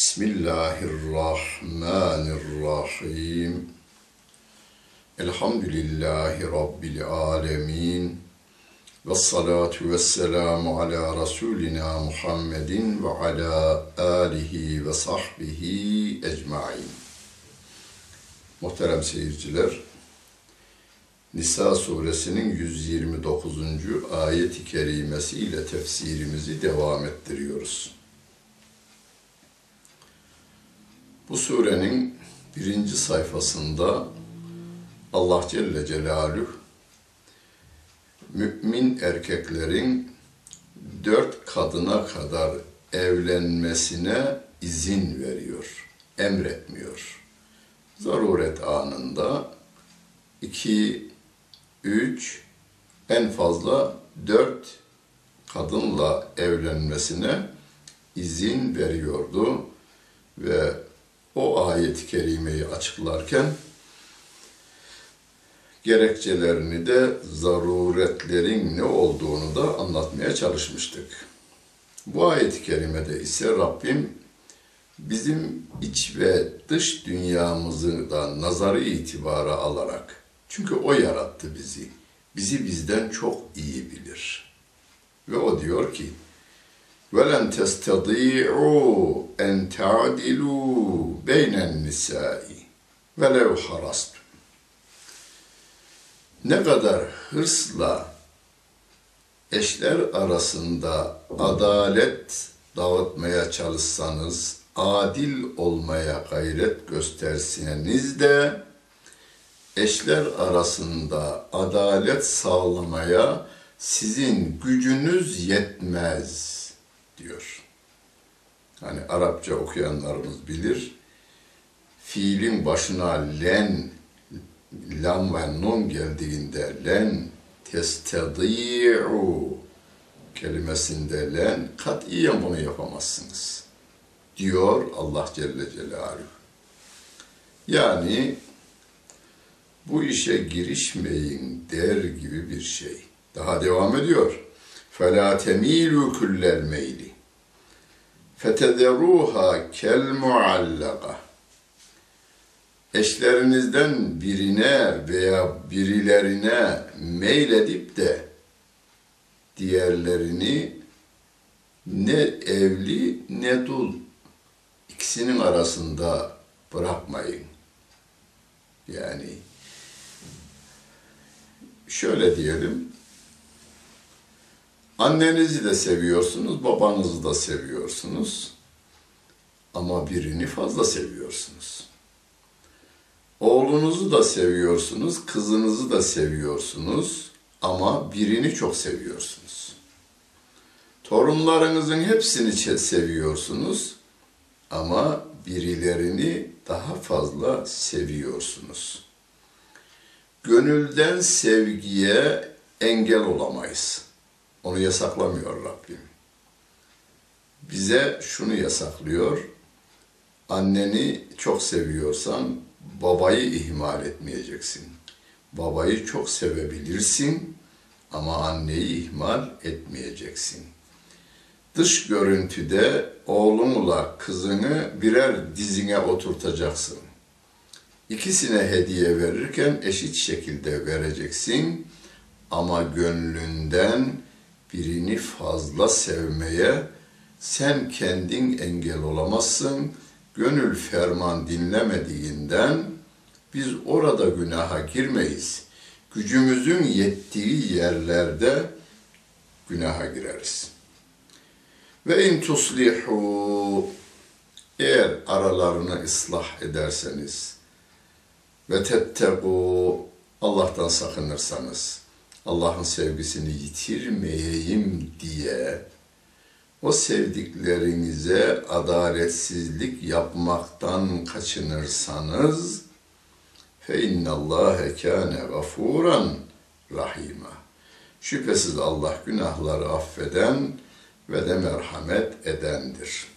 Bismillahirrahmanirrahim. Elhamdülillahi Rabbil alemin. Ve salatu ve selamu ala Resulina Muhammedin ve ala alihi ve sahbihi ecmain. Muhterem seyirciler, Nisa suresinin 129. ayet-i kerimesi ile tefsirimizi devam ettiriyoruz. Bu surenin birinci sayfasında Allah Celle Celaluhu mümin erkeklerin dört kadına kadar evlenmesine izin veriyor, emretmiyor. Zaruret anında iki, üç, en fazla dört kadınla evlenmesine izin veriyordu ve ayet-i kerimeyi açıklarken gerekçelerini de zaruretlerin ne olduğunu da anlatmaya çalışmıştık. Bu ayet-i kerimede ise Rabbim bizim iç ve dış dünyamızı da nazarı itibara alarak çünkü o yarattı bizi. Bizi bizden çok iyi bilir. Ve o diyor ki وَلَنْ تَسْتَضِيعُوا اَنْ تَعْدِلُوا بَيْنَ النِّسَاءِ وَلَوْ حَرَصْتُمْ Ne kadar hırsla eşler arasında adalet dağıtmaya çalışsanız, adil olmaya gayret gösterseniz de eşler arasında adalet sağlamaya sizin gücünüz yetmez diyor. Hani Arapça okuyanlarımız bilir. Fiilin başına len, lam ve nun geldiğinde len testedi'u kelimesinde len katiyen bunu yapamazsınız. Diyor Allah Celle Celaluhu. Yani bu işe girişmeyin der gibi bir şey. Daha devam ediyor. فَلَا تَم۪يلُوا كُلَّ الْمَيْلِ فَتَذَرُوهَا كَالْمُعَلَّقَةِ eşlerinizden birine veya birilerine meyledip de diğerlerini ne evli ne dul ikisinin arasında bırakmayın. Yani şöyle diyelim. Annenizi de seviyorsunuz, babanızı da seviyorsunuz. Ama birini fazla seviyorsunuz. Oğlunuzu da seviyorsunuz, kızınızı da seviyorsunuz ama birini çok seviyorsunuz. Torunlarınızın hepsini seviyorsunuz ama birilerini daha fazla seviyorsunuz. Gönülden sevgiye engel olamayız. Onu yasaklamıyor Rabbim. Bize şunu yasaklıyor. Anneni çok seviyorsan babayı ihmal etmeyeceksin. Babayı çok sevebilirsin ama anneyi ihmal etmeyeceksin. Dış görüntüde oğlunla kızını birer dizine oturtacaksın. İkisine hediye verirken eşit şekilde vereceksin ama gönlünden birini fazla sevmeye sen kendin engel olamazsın. Gönül ferman dinlemediğinden biz orada günaha girmeyiz. Gücümüzün yettiği yerlerde günaha gireriz. Ve in tuslihu eğer aralarını ıslah ederseniz ve tettegu Allah'tan sakınırsanız Allah'ın sevgisini yitirmeyeyim diye o sevdiklerinize adaletsizlik yapmaktan kaçınırsanız fe innallâhe kâne gafûran rahîmâ. Şüphesiz Allah günahları affeden ve de merhamet edendir.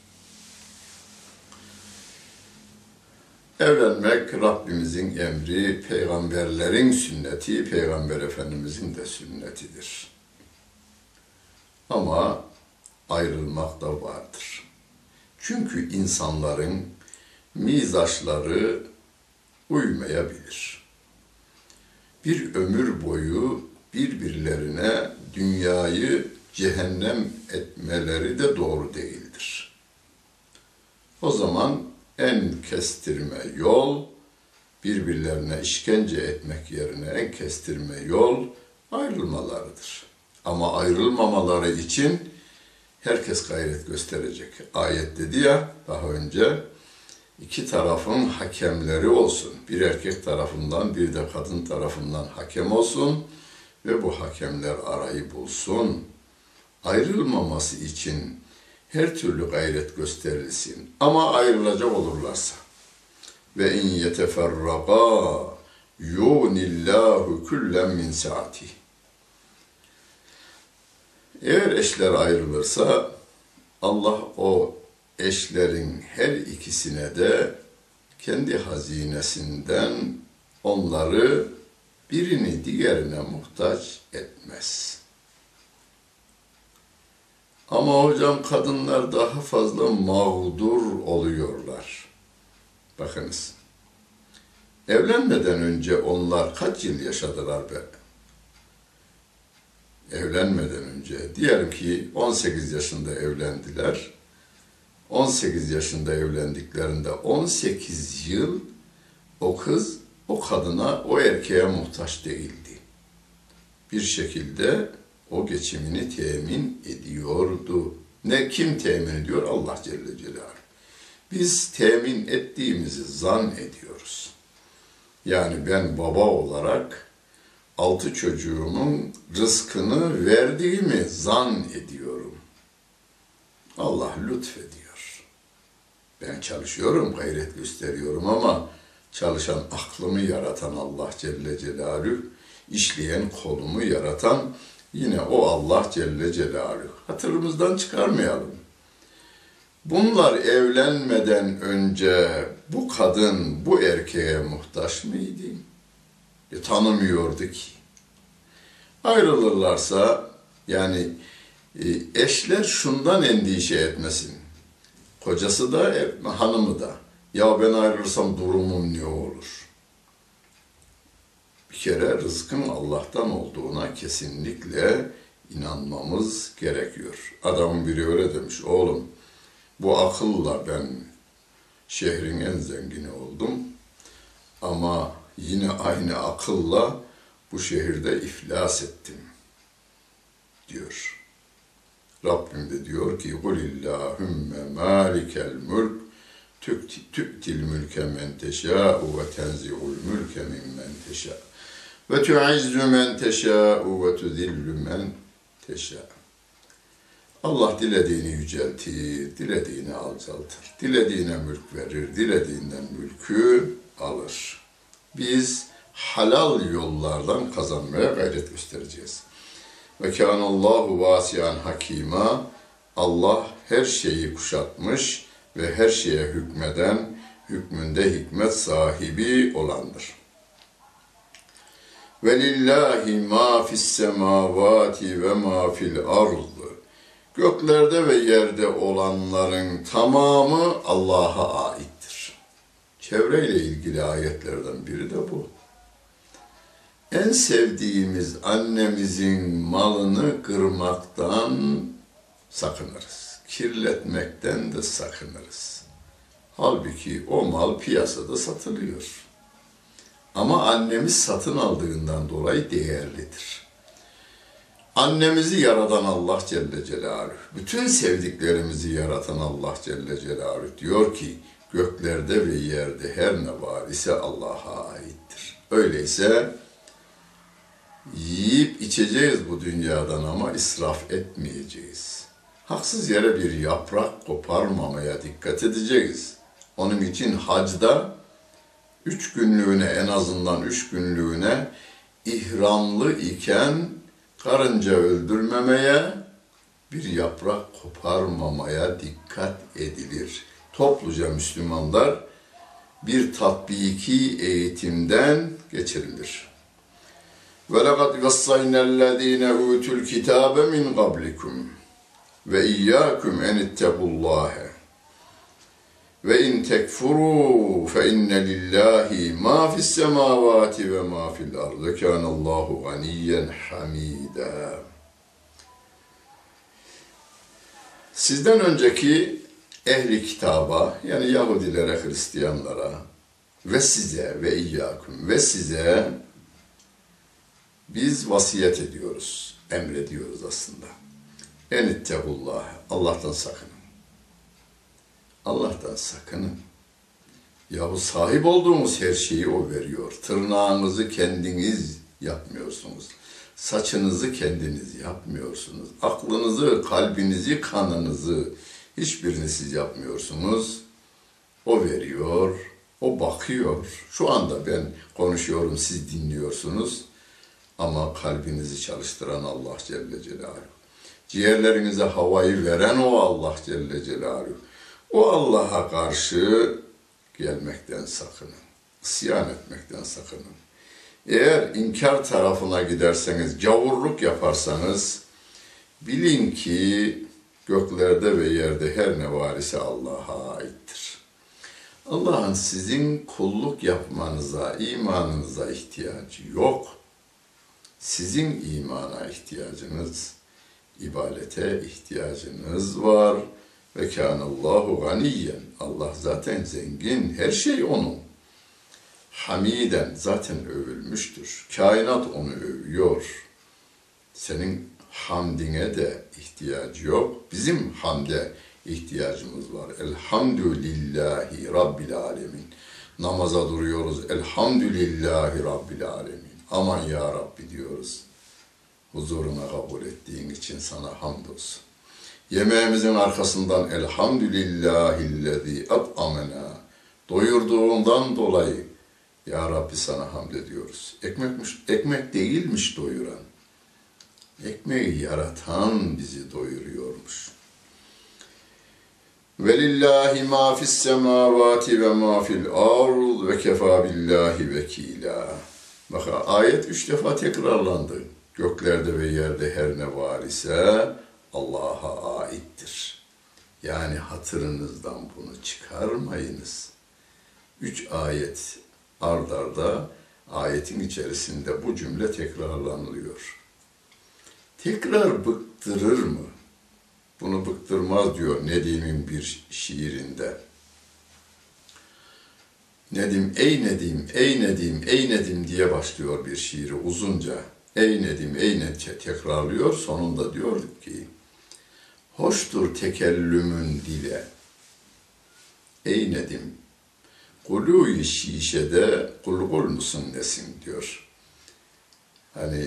Evlenmek Rabbimizin emri, peygamberlerin sünneti, peygamber efendimizin de sünnetidir. Ama ayrılmak da vardır. Çünkü insanların mizaçları uymayabilir. Bir ömür boyu birbirlerine dünyayı cehennem etmeleri de doğru değildir. O zaman en kestirme yol birbirlerine işkence etmek yerine en kestirme yol ayrılmalarıdır. Ama ayrılmamaları için herkes gayret gösterecek. Ayet dedi ya daha önce iki tarafın hakemleri olsun. Bir erkek tarafından bir de kadın tarafından hakem olsun ve bu hakemler arayı bulsun. Ayrılmaması için her türlü gayret gösterilsin. Ama ayrılacak olurlarsa ve in yeteferraga yunillahu kullen min saati. Eğer eşler ayrılırsa Allah o eşlerin her ikisine de kendi hazinesinden onları birini diğerine muhtaç etmez.'' Ama hocam kadınlar daha fazla mağdur oluyorlar. Bakınız. Evlenmeden önce onlar kaç yıl yaşadılar be? Evlenmeden önce. Diyelim ki 18 yaşında evlendiler. 18 yaşında evlendiklerinde 18 yıl o kız o kadına, o erkeğe muhtaç değildi. Bir şekilde o geçimini temin ediyordu. Ne kim temin ediyor? Allah Celle Celaluhu. Biz temin ettiğimizi zan ediyoruz. Yani ben baba olarak altı çocuğumun rızkını verdiğimi zan ediyorum. Allah lütfediyor. Ben çalışıyorum, gayret gösteriyorum ama çalışan aklımı yaratan Allah Celle Celaluhu, işleyen kolumu yaratan Yine o Allah Celle Celaluhu. Hatırımızdan çıkarmayalım. Bunlar evlenmeden önce bu kadın bu erkeğe muhtaç mıydı? E, tanımıyordu ki. Ayrılırlarsa yani e, eşler şundan endişe etmesin. Kocası da hanımı da. Ya ben ayrılırsam durumum ne olur? Bir kere rızkın Allah'tan olduğuna kesinlikle inanmamız gerekiyor. Adamın biri öyle demiş, oğlum bu akılla ben şehrin en zengini oldum ama yine aynı akılla bu şehirde iflas ettim diyor. Rabbim de diyor ki قُلِ اللّٰهُمَّ مَالِكَ الْمُلْكِ تُؤْتِي الْمُلْكَ مَنْ تَشَاءُ وَتَنْزِعُ الْمُلْكَ مِمَّنْ تَشَاءُ ve tu'izzu men teşâ'u ve tuzillu men teşâ'u. Allah dilediğini yüceltir, dilediğini alçaltır, dilediğine mülk verir, dilediğinden mülkü alır. Biz halal yollardan kazanmaya gayret göstereceğiz. Ve kânallâhu vâsiyan hakîmâ. Allah her şeyi kuşatmış ve her şeye hükmeden, hükmünde hikmet sahibi olandır.'' Ve lillahi ma fis semavati ve ma fil. Göklerde ve yerde olanların tamamı Allah'a aittir. Çevreyle ilgili ayetlerden biri de bu en sevdiğimiz annemizin malını kırmaktan sakınırız. Kirletmekten de sakınırız. Halbuki o mal piyasada satılıyor. Ama annemiz satın aldığından dolayı değerlidir. Annemizi yaratan Allah Celle Celaluhu, bütün sevdiklerimizi yaratan Allah Celle Celaluhu diyor ki, göklerde ve yerde her ne var ise Allah'a aittir. Öyleyse Yiyip içeceğiz bu dünyadan ama israf etmeyeceğiz. Haksız yere bir yaprak koparmamaya dikkat edeceğiz. Onun için hacda üç günlüğüne en azından üç günlüğüne ihramlı iken karınca öldürmemeye, bir yaprak koparmamaya dikkat edilir. Topluca Müslümanlar bir tatbiki eğitimden geçirilir. Ve lekad gassayna utul kitabe min qablikum ve iyyakum en ittakullaha ve in tekfuru fe inne lillahi ma fis semavati ve ma fil ardı kana Allahu ganiyen hamida. Sizden önceki ehli kitaba yani Yahudilere, Hristiyanlara ve size ve iyyakum ve size biz vasiyet ediyoruz, emrediyoruz aslında. En ittegullah, Allah'tan sakın. Allah'tan sakının. Yahu sahip olduğumuz her şeyi o veriyor. Tırnağınızı kendiniz yapmıyorsunuz. Saçınızı kendiniz yapmıyorsunuz. Aklınızı, kalbinizi, kanınızı hiçbirini siz yapmıyorsunuz. O veriyor, o bakıyor. Şu anda ben konuşuyorum, siz dinliyorsunuz. Ama kalbinizi çalıştıran Allah Celle Celaluhu. Ciğerlerinize havayı veren o Allah Celle Celaluhu. O Allah'a karşı gelmekten sakının. İsyan etmekten sakının. Eğer inkar tarafına giderseniz, gavurluk yaparsanız bilin ki göklerde ve yerde her ne var ise Allah'a aittir. Allah'ın sizin kulluk yapmanıza, imanınıza ihtiyacı yok. Sizin imana ihtiyacınız, ibadete ihtiyacınız var. Ve kânallâhu ganiyen. Allah zaten zengin, her şey onun. Hamiden zaten övülmüştür. Kainat onu övüyor. Senin hamdine de ihtiyacı yok. Bizim hamde ihtiyacımız var. Elhamdülillahi Rabbil Alemin. Namaza duruyoruz. Elhamdülillahi Rabbil Alemin. Aman ya Rabbi diyoruz. Huzuruna kabul ettiğin için sana hamdolsun. Yemeğimizin arkasından elhamdülillahillezî at'amena doyurduğundan dolayı ya Rabbi sana hamd ediyoruz. Ekmekmiş, ekmek değilmiş doyuran. Ekmeği yaratan bizi doyuruyormuş. Velillahi ma fis semavati ve ma fil ard ve kefa billahi vekila. Bak ayet üç defa tekrarlandı. Göklerde ve yerde her ne var ise Allah'a aittir. Yani hatırınızdan bunu çıkarmayınız. Üç ayet ard arda ayetin içerisinde bu cümle tekrarlanılıyor. Tekrar bıktırır mı? Bunu bıktırmaz diyor Nedim'in bir şiirinde. Nedim, ey Nedim, ey Nedim, ey Nedim diye başlıyor bir şiiri uzunca. Ey Nedim, ey Nedim tekrarlıyor. Sonunda diyor ki, hoştur tekellümün dile. Ey Nedim, kuluyu şişede kulgul musun nesin diyor. Hani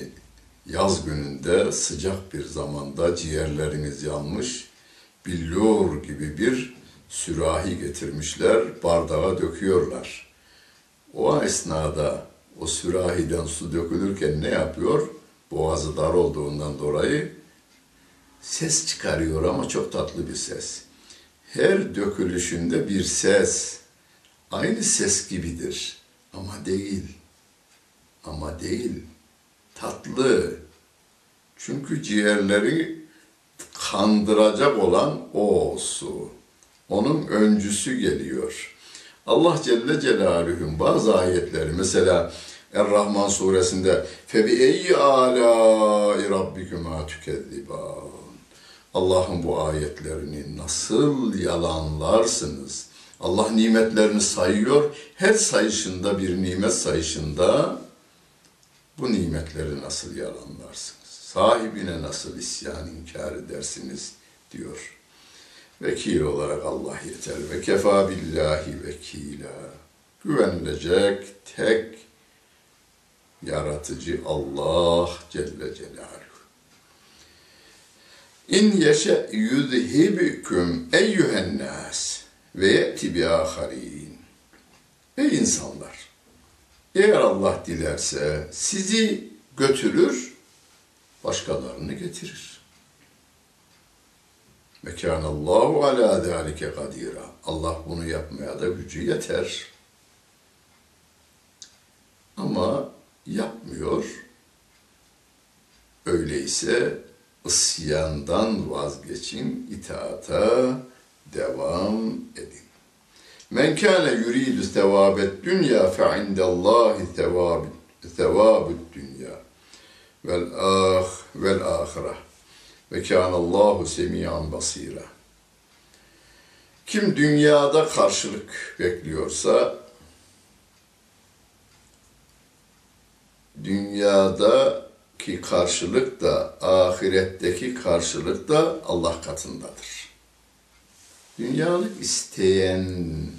yaz gününde sıcak bir zamanda ciğerleriniz yanmış, billur gibi bir sürahi getirmişler, bardağa döküyorlar. O esnada o sürahiden su dökülürken ne yapıyor? Boğazı dar olduğundan dolayı ses çıkarıyor ama çok tatlı bir ses. Her dökülüşünde bir ses, aynı ses gibidir ama değil. Ama değil. Tatlı. Çünkü ciğerleri kandıracak olan o su. Onun öncüsü geliyor. Allah Celle Celaluhu'nun bazı ayetleri mesela Er-Rahman suresinde febi eyyi ala rabbikuma tükezziban. Allah'ın bu ayetlerini nasıl yalanlarsınız? Allah nimetlerini sayıyor. Her sayışında bir nimet sayışında bu nimetleri nasıl yalanlarsınız? Sahibine nasıl isyan inkar edersiniz diyor. Vekil olarak Allah yeter ve kefa billahi vekila. Güvenilecek tek yaratıcı Allah Celle Celaluhu. İn yeşe yuzhibüküm eyyühen nas ve ye'ti bi aharin. Ey insanlar! Eğer Allah dilerse sizi götürür, başkalarını getirir. Mekanallahu ala zalike kadira. Allah bunu yapmaya da gücü yeter. Ama yapmıyor. Öyleyse isyandan vazgeçin, itaata devam edin. Men kâne yuridu sevâbet dünya fe indellâhi sevâbut dünya vel ah vel ahireh ve kânallahu semiyan basira. Kim dünyada karşılık bekliyorsa dünyadaki karşılık da ahiretteki karşılık da Allah katındadır. Dünyalık isteyenin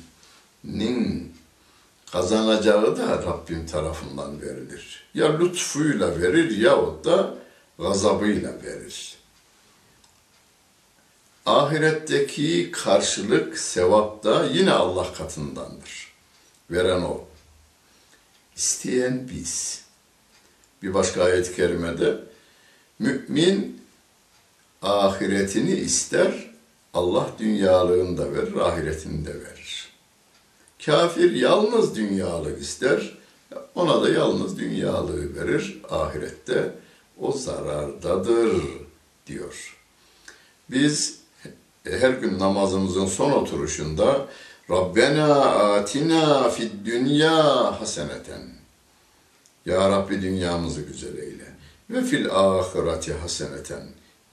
kazanacağı da Rabbim tarafından verilir. Ya lütfuyla verir yahut da gazabıyla verir. Ahiretteki karşılık sevap da yine Allah katındandır. Veren o. İsteyen biz. Bir başka ayet-i kerimede mümin ahiretini ister, Allah dünyalığını da verir, ahiretini de verir. Kafir yalnız dünyalık ister, ona da yalnız dünyalığı verir, ahirette o zarardadır diyor. Biz her gün namazımızın son oturuşunda Rabbena atina fid dünya haseneten. Ya Rabbi dünyamızı güzel eyle. Ve fil ahireti haseneten.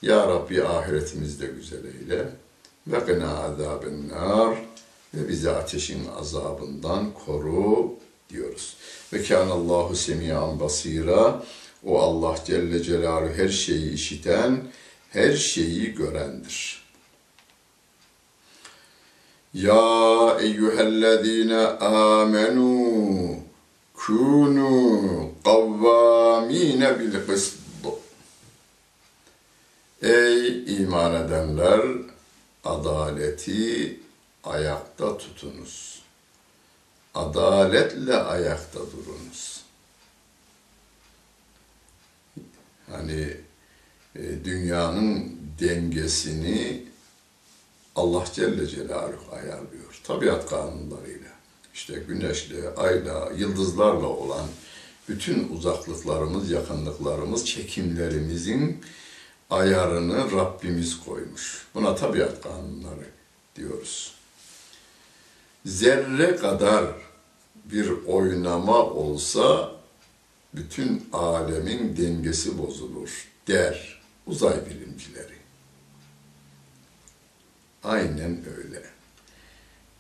Ya Rabbi ahiretimizi de güzel eyle. Ve gına azaben nar. Ve bizi ateşin azabından koru diyoruz. Ve kânallahu semiyan basira. O Allah Celle Celaluhu her şeyi işiten, her şeyi görendir. Ya eyyühellezine amenu kunu kavvamine bil kısd. Ey iman edenler adaleti ayakta tutunuz. Adaletle ayakta durunuz. Hani e, dünyanın dengesini Allah Celle Celaluhu ayarlıyor. Tabiat kanunlarıyla. İşte güneşle, ayla, yıldızlarla olan bütün uzaklıklarımız, yakınlıklarımız, çekimlerimizin ayarını Rabbimiz koymuş. Buna tabiat kanunları diyoruz. zerre kadar bir oynama olsa bütün alemin dengesi bozulur der uzay bilimcileri. Aynen öyle.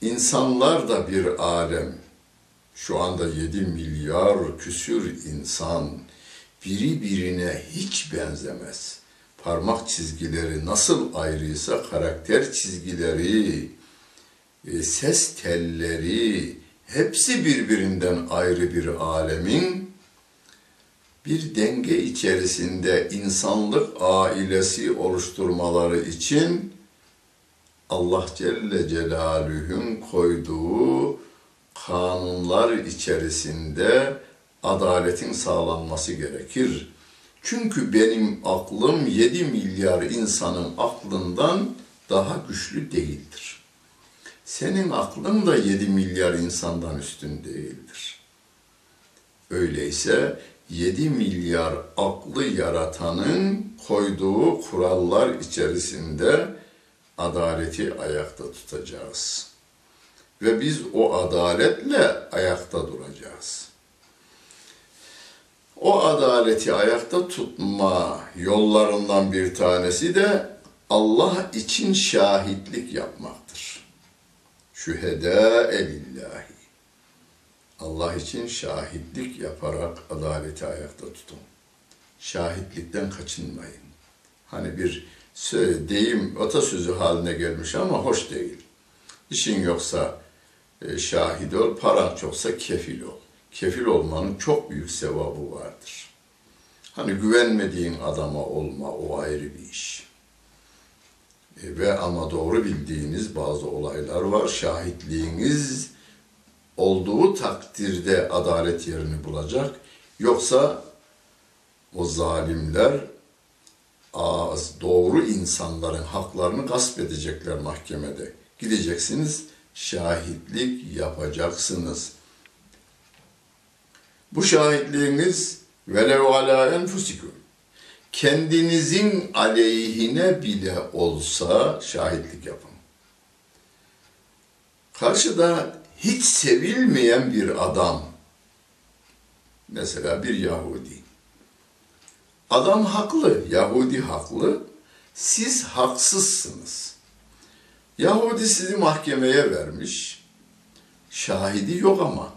İnsanlar da bir alem. Şu anda 7 milyar küsür insan biri birine hiç benzemez. Parmak çizgileri nasıl ayrıysa karakter çizgileri, e, ses telleri hepsi birbirinden ayrı bir alemin bir denge içerisinde insanlık ailesi oluşturmaları için Allah Celle Celaluhu'nun koyduğu kanunlar içerisinde adaletin sağlanması gerekir. Çünkü benim aklım 7 milyar insanın aklından daha güçlü değildir. Senin aklın da 7 milyar insandan üstün değildir. Öyleyse 7 milyar aklı yaratanın koyduğu kurallar içerisinde adaleti ayakta tutacağız. Ve biz o adaletle ayakta duracağız. O adaleti ayakta tutma yollarından bir tanesi de Allah için şahitlik yapmaktır. Şühedâ elillahi. Allah için şahitlik yaparak adaleti ayakta tutun. Şahitlikten kaçınmayın. Hani bir deyim atasözü haline gelmiş ama hoş değil. İşin yoksa e, şahit ol, paran çoksa kefil ol. Kefil olmanın çok büyük sevabı vardır. Hani güvenmediğin adama olma o ayrı bir iş. E, ve ama doğru bildiğiniz bazı olaylar var. Şahitliğiniz olduğu takdirde adalet yerini bulacak. Yoksa o zalimler doğru insanların haklarını gasp edecekler mahkemede. Gideceksiniz, şahitlik yapacaksınız. Bu şahitliğiniz velev ala enfusikum kendinizin aleyhine bile olsa şahitlik yapın. Karşıda hiç sevilmeyen bir adam, mesela bir Yahudi, Adam haklı, Yahudi haklı, siz haksızsınız. Yahudi sizi mahkemeye vermiş, şahidi yok ama.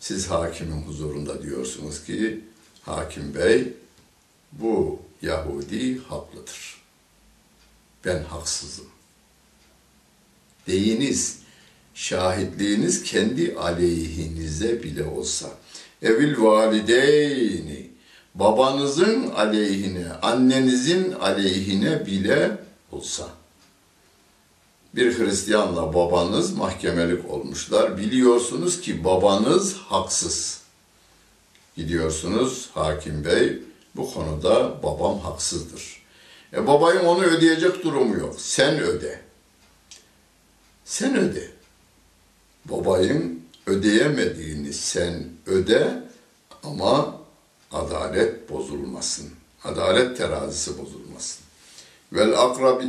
Siz hakimin huzurunda diyorsunuz ki, hakim bey, bu Yahudi haklıdır. Ben haksızım. Deyiniz, şahitliğiniz kendi aleyhinize bile olsa. Evil valideyni babanızın aleyhine, annenizin aleyhine bile olsa. Bir Hristiyanla babanız mahkemelik olmuşlar. Biliyorsunuz ki babanız haksız. Gidiyorsunuz hakim bey bu konuda babam haksızdır. E babayın onu ödeyecek durumu yok. Sen öde. Sen öde. Babayın ödeyemediğini sen öde ama adalet bozulmasın. Adalet terazisi bozulmasın. Vel akrabi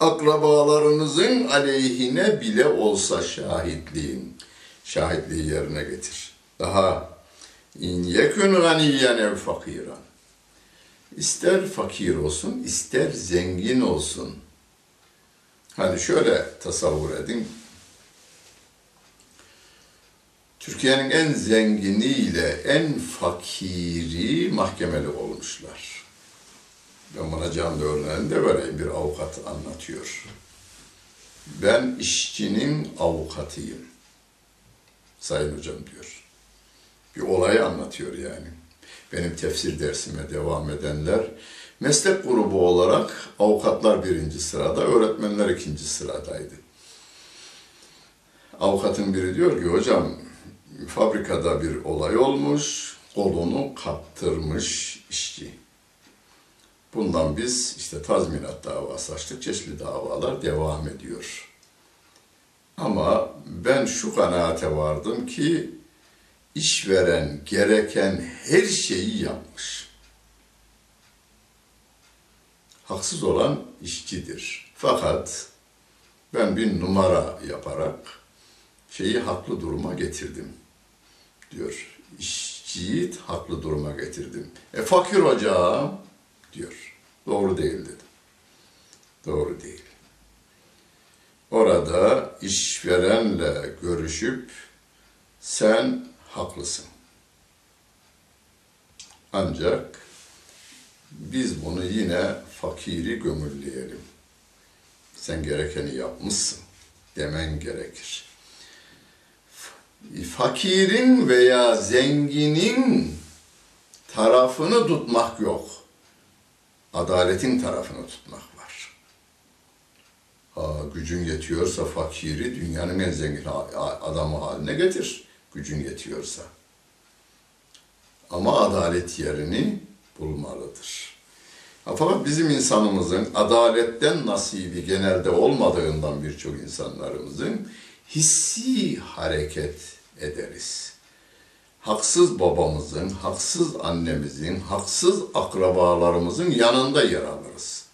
akrabalarınızın aleyhine bile olsa şahitliğin şahitliği yerine getir. Daha in yekun ganiyen ev fakiran. İster fakir olsun, ister zengin olsun. Hani şöyle tasavvur edin. Türkiye'nin en zenginiyle en fakiri mahkemeli olmuşlar. Ben buna canlı örneğini de vereyim. Bir avukat anlatıyor. Ben işçinin avukatıyım. Sayın hocam diyor. Bir olayı anlatıyor yani. Benim tefsir dersime devam edenler meslek grubu olarak avukatlar birinci sırada, öğretmenler ikinci sıradaydı. Avukatın biri diyor ki hocam fabrikada bir olay olmuş, kolunu kaptırmış işçi. Bundan biz işte tazminat davası açtık, çeşitli davalar devam ediyor. Ama ben şu kanaate vardım ki işveren gereken her şeyi yapmış. Haksız olan işçidir. Fakat ben bir numara yaparak şeyi haklı duruma getirdim diyor. İşçiyi haklı duruma getirdim. E fakir hocam diyor. Doğru değil dedim. Doğru değil. Orada işverenle görüşüp sen haklısın. Ancak biz bunu yine fakiri gömülleyelim. Sen gerekeni yapmışsın demen gerekir. Fakirin veya zenginin tarafını tutmak yok. Adaletin tarafını tutmak var. Ha, gücün yetiyorsa fakiri dünyanın en zengin adamı haline getir. Gücün yetiyorsa. Ama adalet yerini bulmalıdır. Fakat bizim insanımızın adaletten nasibi genelde olmadığından birçok insanlarımızın hissi hareket ederiz. Haksız babamızın, haksız annemizin, haksız akrabalarımızın yanında yer alırız.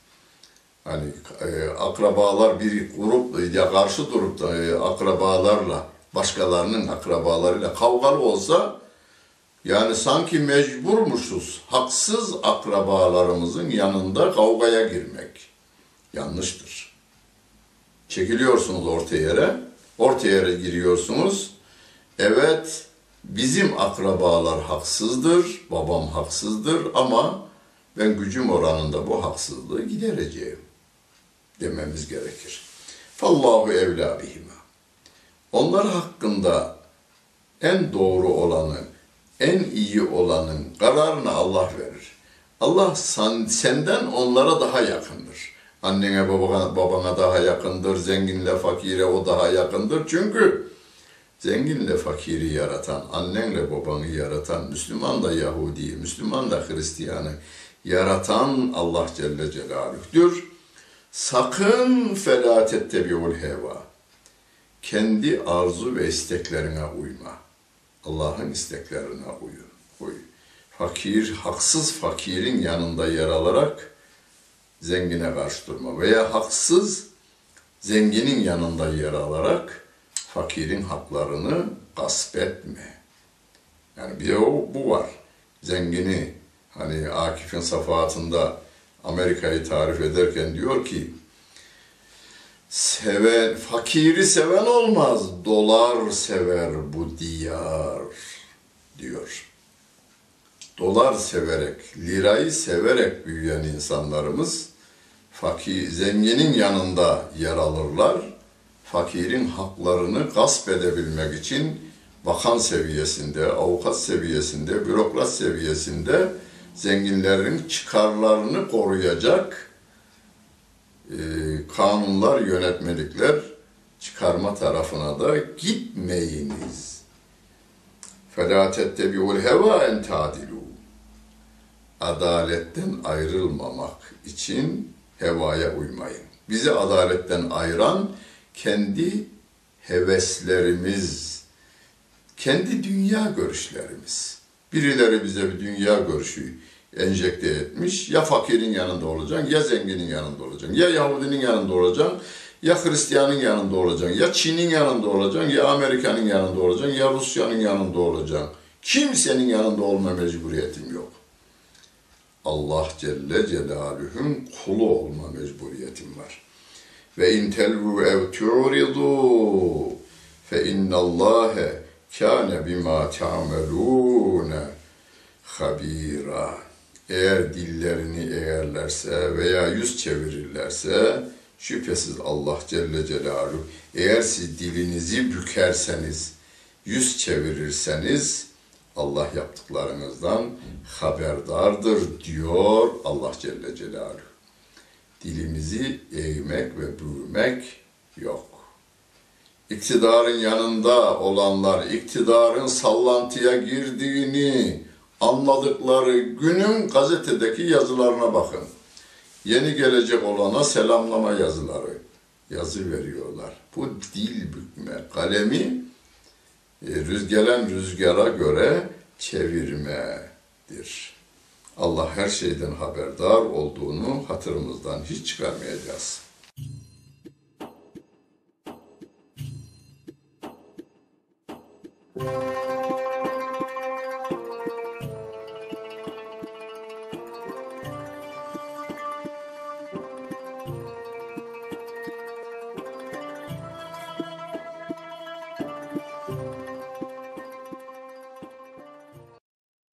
Hani e, akrabalar bir grup ya karşı durup da e, akrabalarla, başkalarının akrabalarıyla kavgalı olsa yani sanki mecburmuşuz haksız akrabalarımızın yanında kavgaya girmek. Yanlıştır. Çekiliyorsunuz orta yere, orta yere giriyorsunuz. Evet, bizim akrabalar haksızdır, babam haksızdır ama ben gücüm oranında bu haksızlığı gidereceğim dememiz gerekir. Fallahu evlâ bihima. Onlar hakkında en doğru olanı, en iyi olanın kararını Allah verir. Allah senden onlara daha yakındır. Annene babana, babana daha yakındır, zenginle fakire o daha yakındır. Çünkü zenginle fakiri yaratan, annenle babanı yaratan, Müslüman da Yahudi, Müslüman da Hristiyanı yaratan Allah Celle Celaluh'tür. Sakın felatet tebiul heva. Kendi arzu ve isteklerine uyma. Allah'ın isteklerine uyun. Uy. Fakir, haksız fakirin yanında yer alarak zengine karşı durma veya haksız zenginin yanında yer alarak fakirin haklarını gasp etme. Yani bir de o, bu var. Zengini hani Akif'in safahatında Amerika'yı tarif ederken diyor ki seven, fakiri seven olmaz, dolar sever bu diyar diyor. Dolar severek, lirayı severek büyüyen insanlarımız fakir, zenginin yanında yer alırlar Fakirin haklarını gasp edebilmek için bakan seviyesinde, avukat seviyesinde, bürokrat seviyesinde zenginlerin çıkarlarını koruyacak e, kanunlar, yönetmelikler çıkarma tarafına da gitmeyiniz. فَلَا تَتَّبِعُوا الْهَوَا اَنْ تَعْدِلُوا Adaletten ayrılmamak için hevaya uymayın. Bizi adaletten ayıran kendi heveslerimiz, kendi dünya görüşlerimiz. Birileri bize bir dünya görüşü enjekte etmiş. Ya fakirin yanında olacaksın, ya zenginin yanında olacaksın. Ya Yahudinin yanında olacaksın, ya Hristiyanın yanında olacaksın. Ya Çin'in yanında olacaksın, ya Amerika'nın yanında olacaksın, ya Rusya'nın yanında olacaksın. Kimsenin yanında olma mecburiyetim yok. Allah Celle Celaluhu'nun kulu olma mecburiyetim var. Ve in telvu ev tu'ridu fe innallâhe kâne bimâ ta'melûne habira. Eğer dillerini eğerlerse veya yüz çevirirlerse şüphesiz Allah Celle Celaluhu eğer siz dilinizi bükerseniz, yüz çevirirseniz Allah yaptıklarınızdan haberdardır diyor Allah Celle Celaluhu. Dilimizi eğmek ve büyümek yok. İktidarın yanında olanlar iktidarın sallantıya girdiğini anladıkları günün gazetedeki yazılarına bakın. Yeni gelecek olana selamlama yazıları yazı veriyorlar. Bu dil bükme, kalemi e, gelen rüzgara göre çevirmedir. Allah her şeyden haberdar olduğunu hatırımızdan hiç çıkarmayacağız. Müzik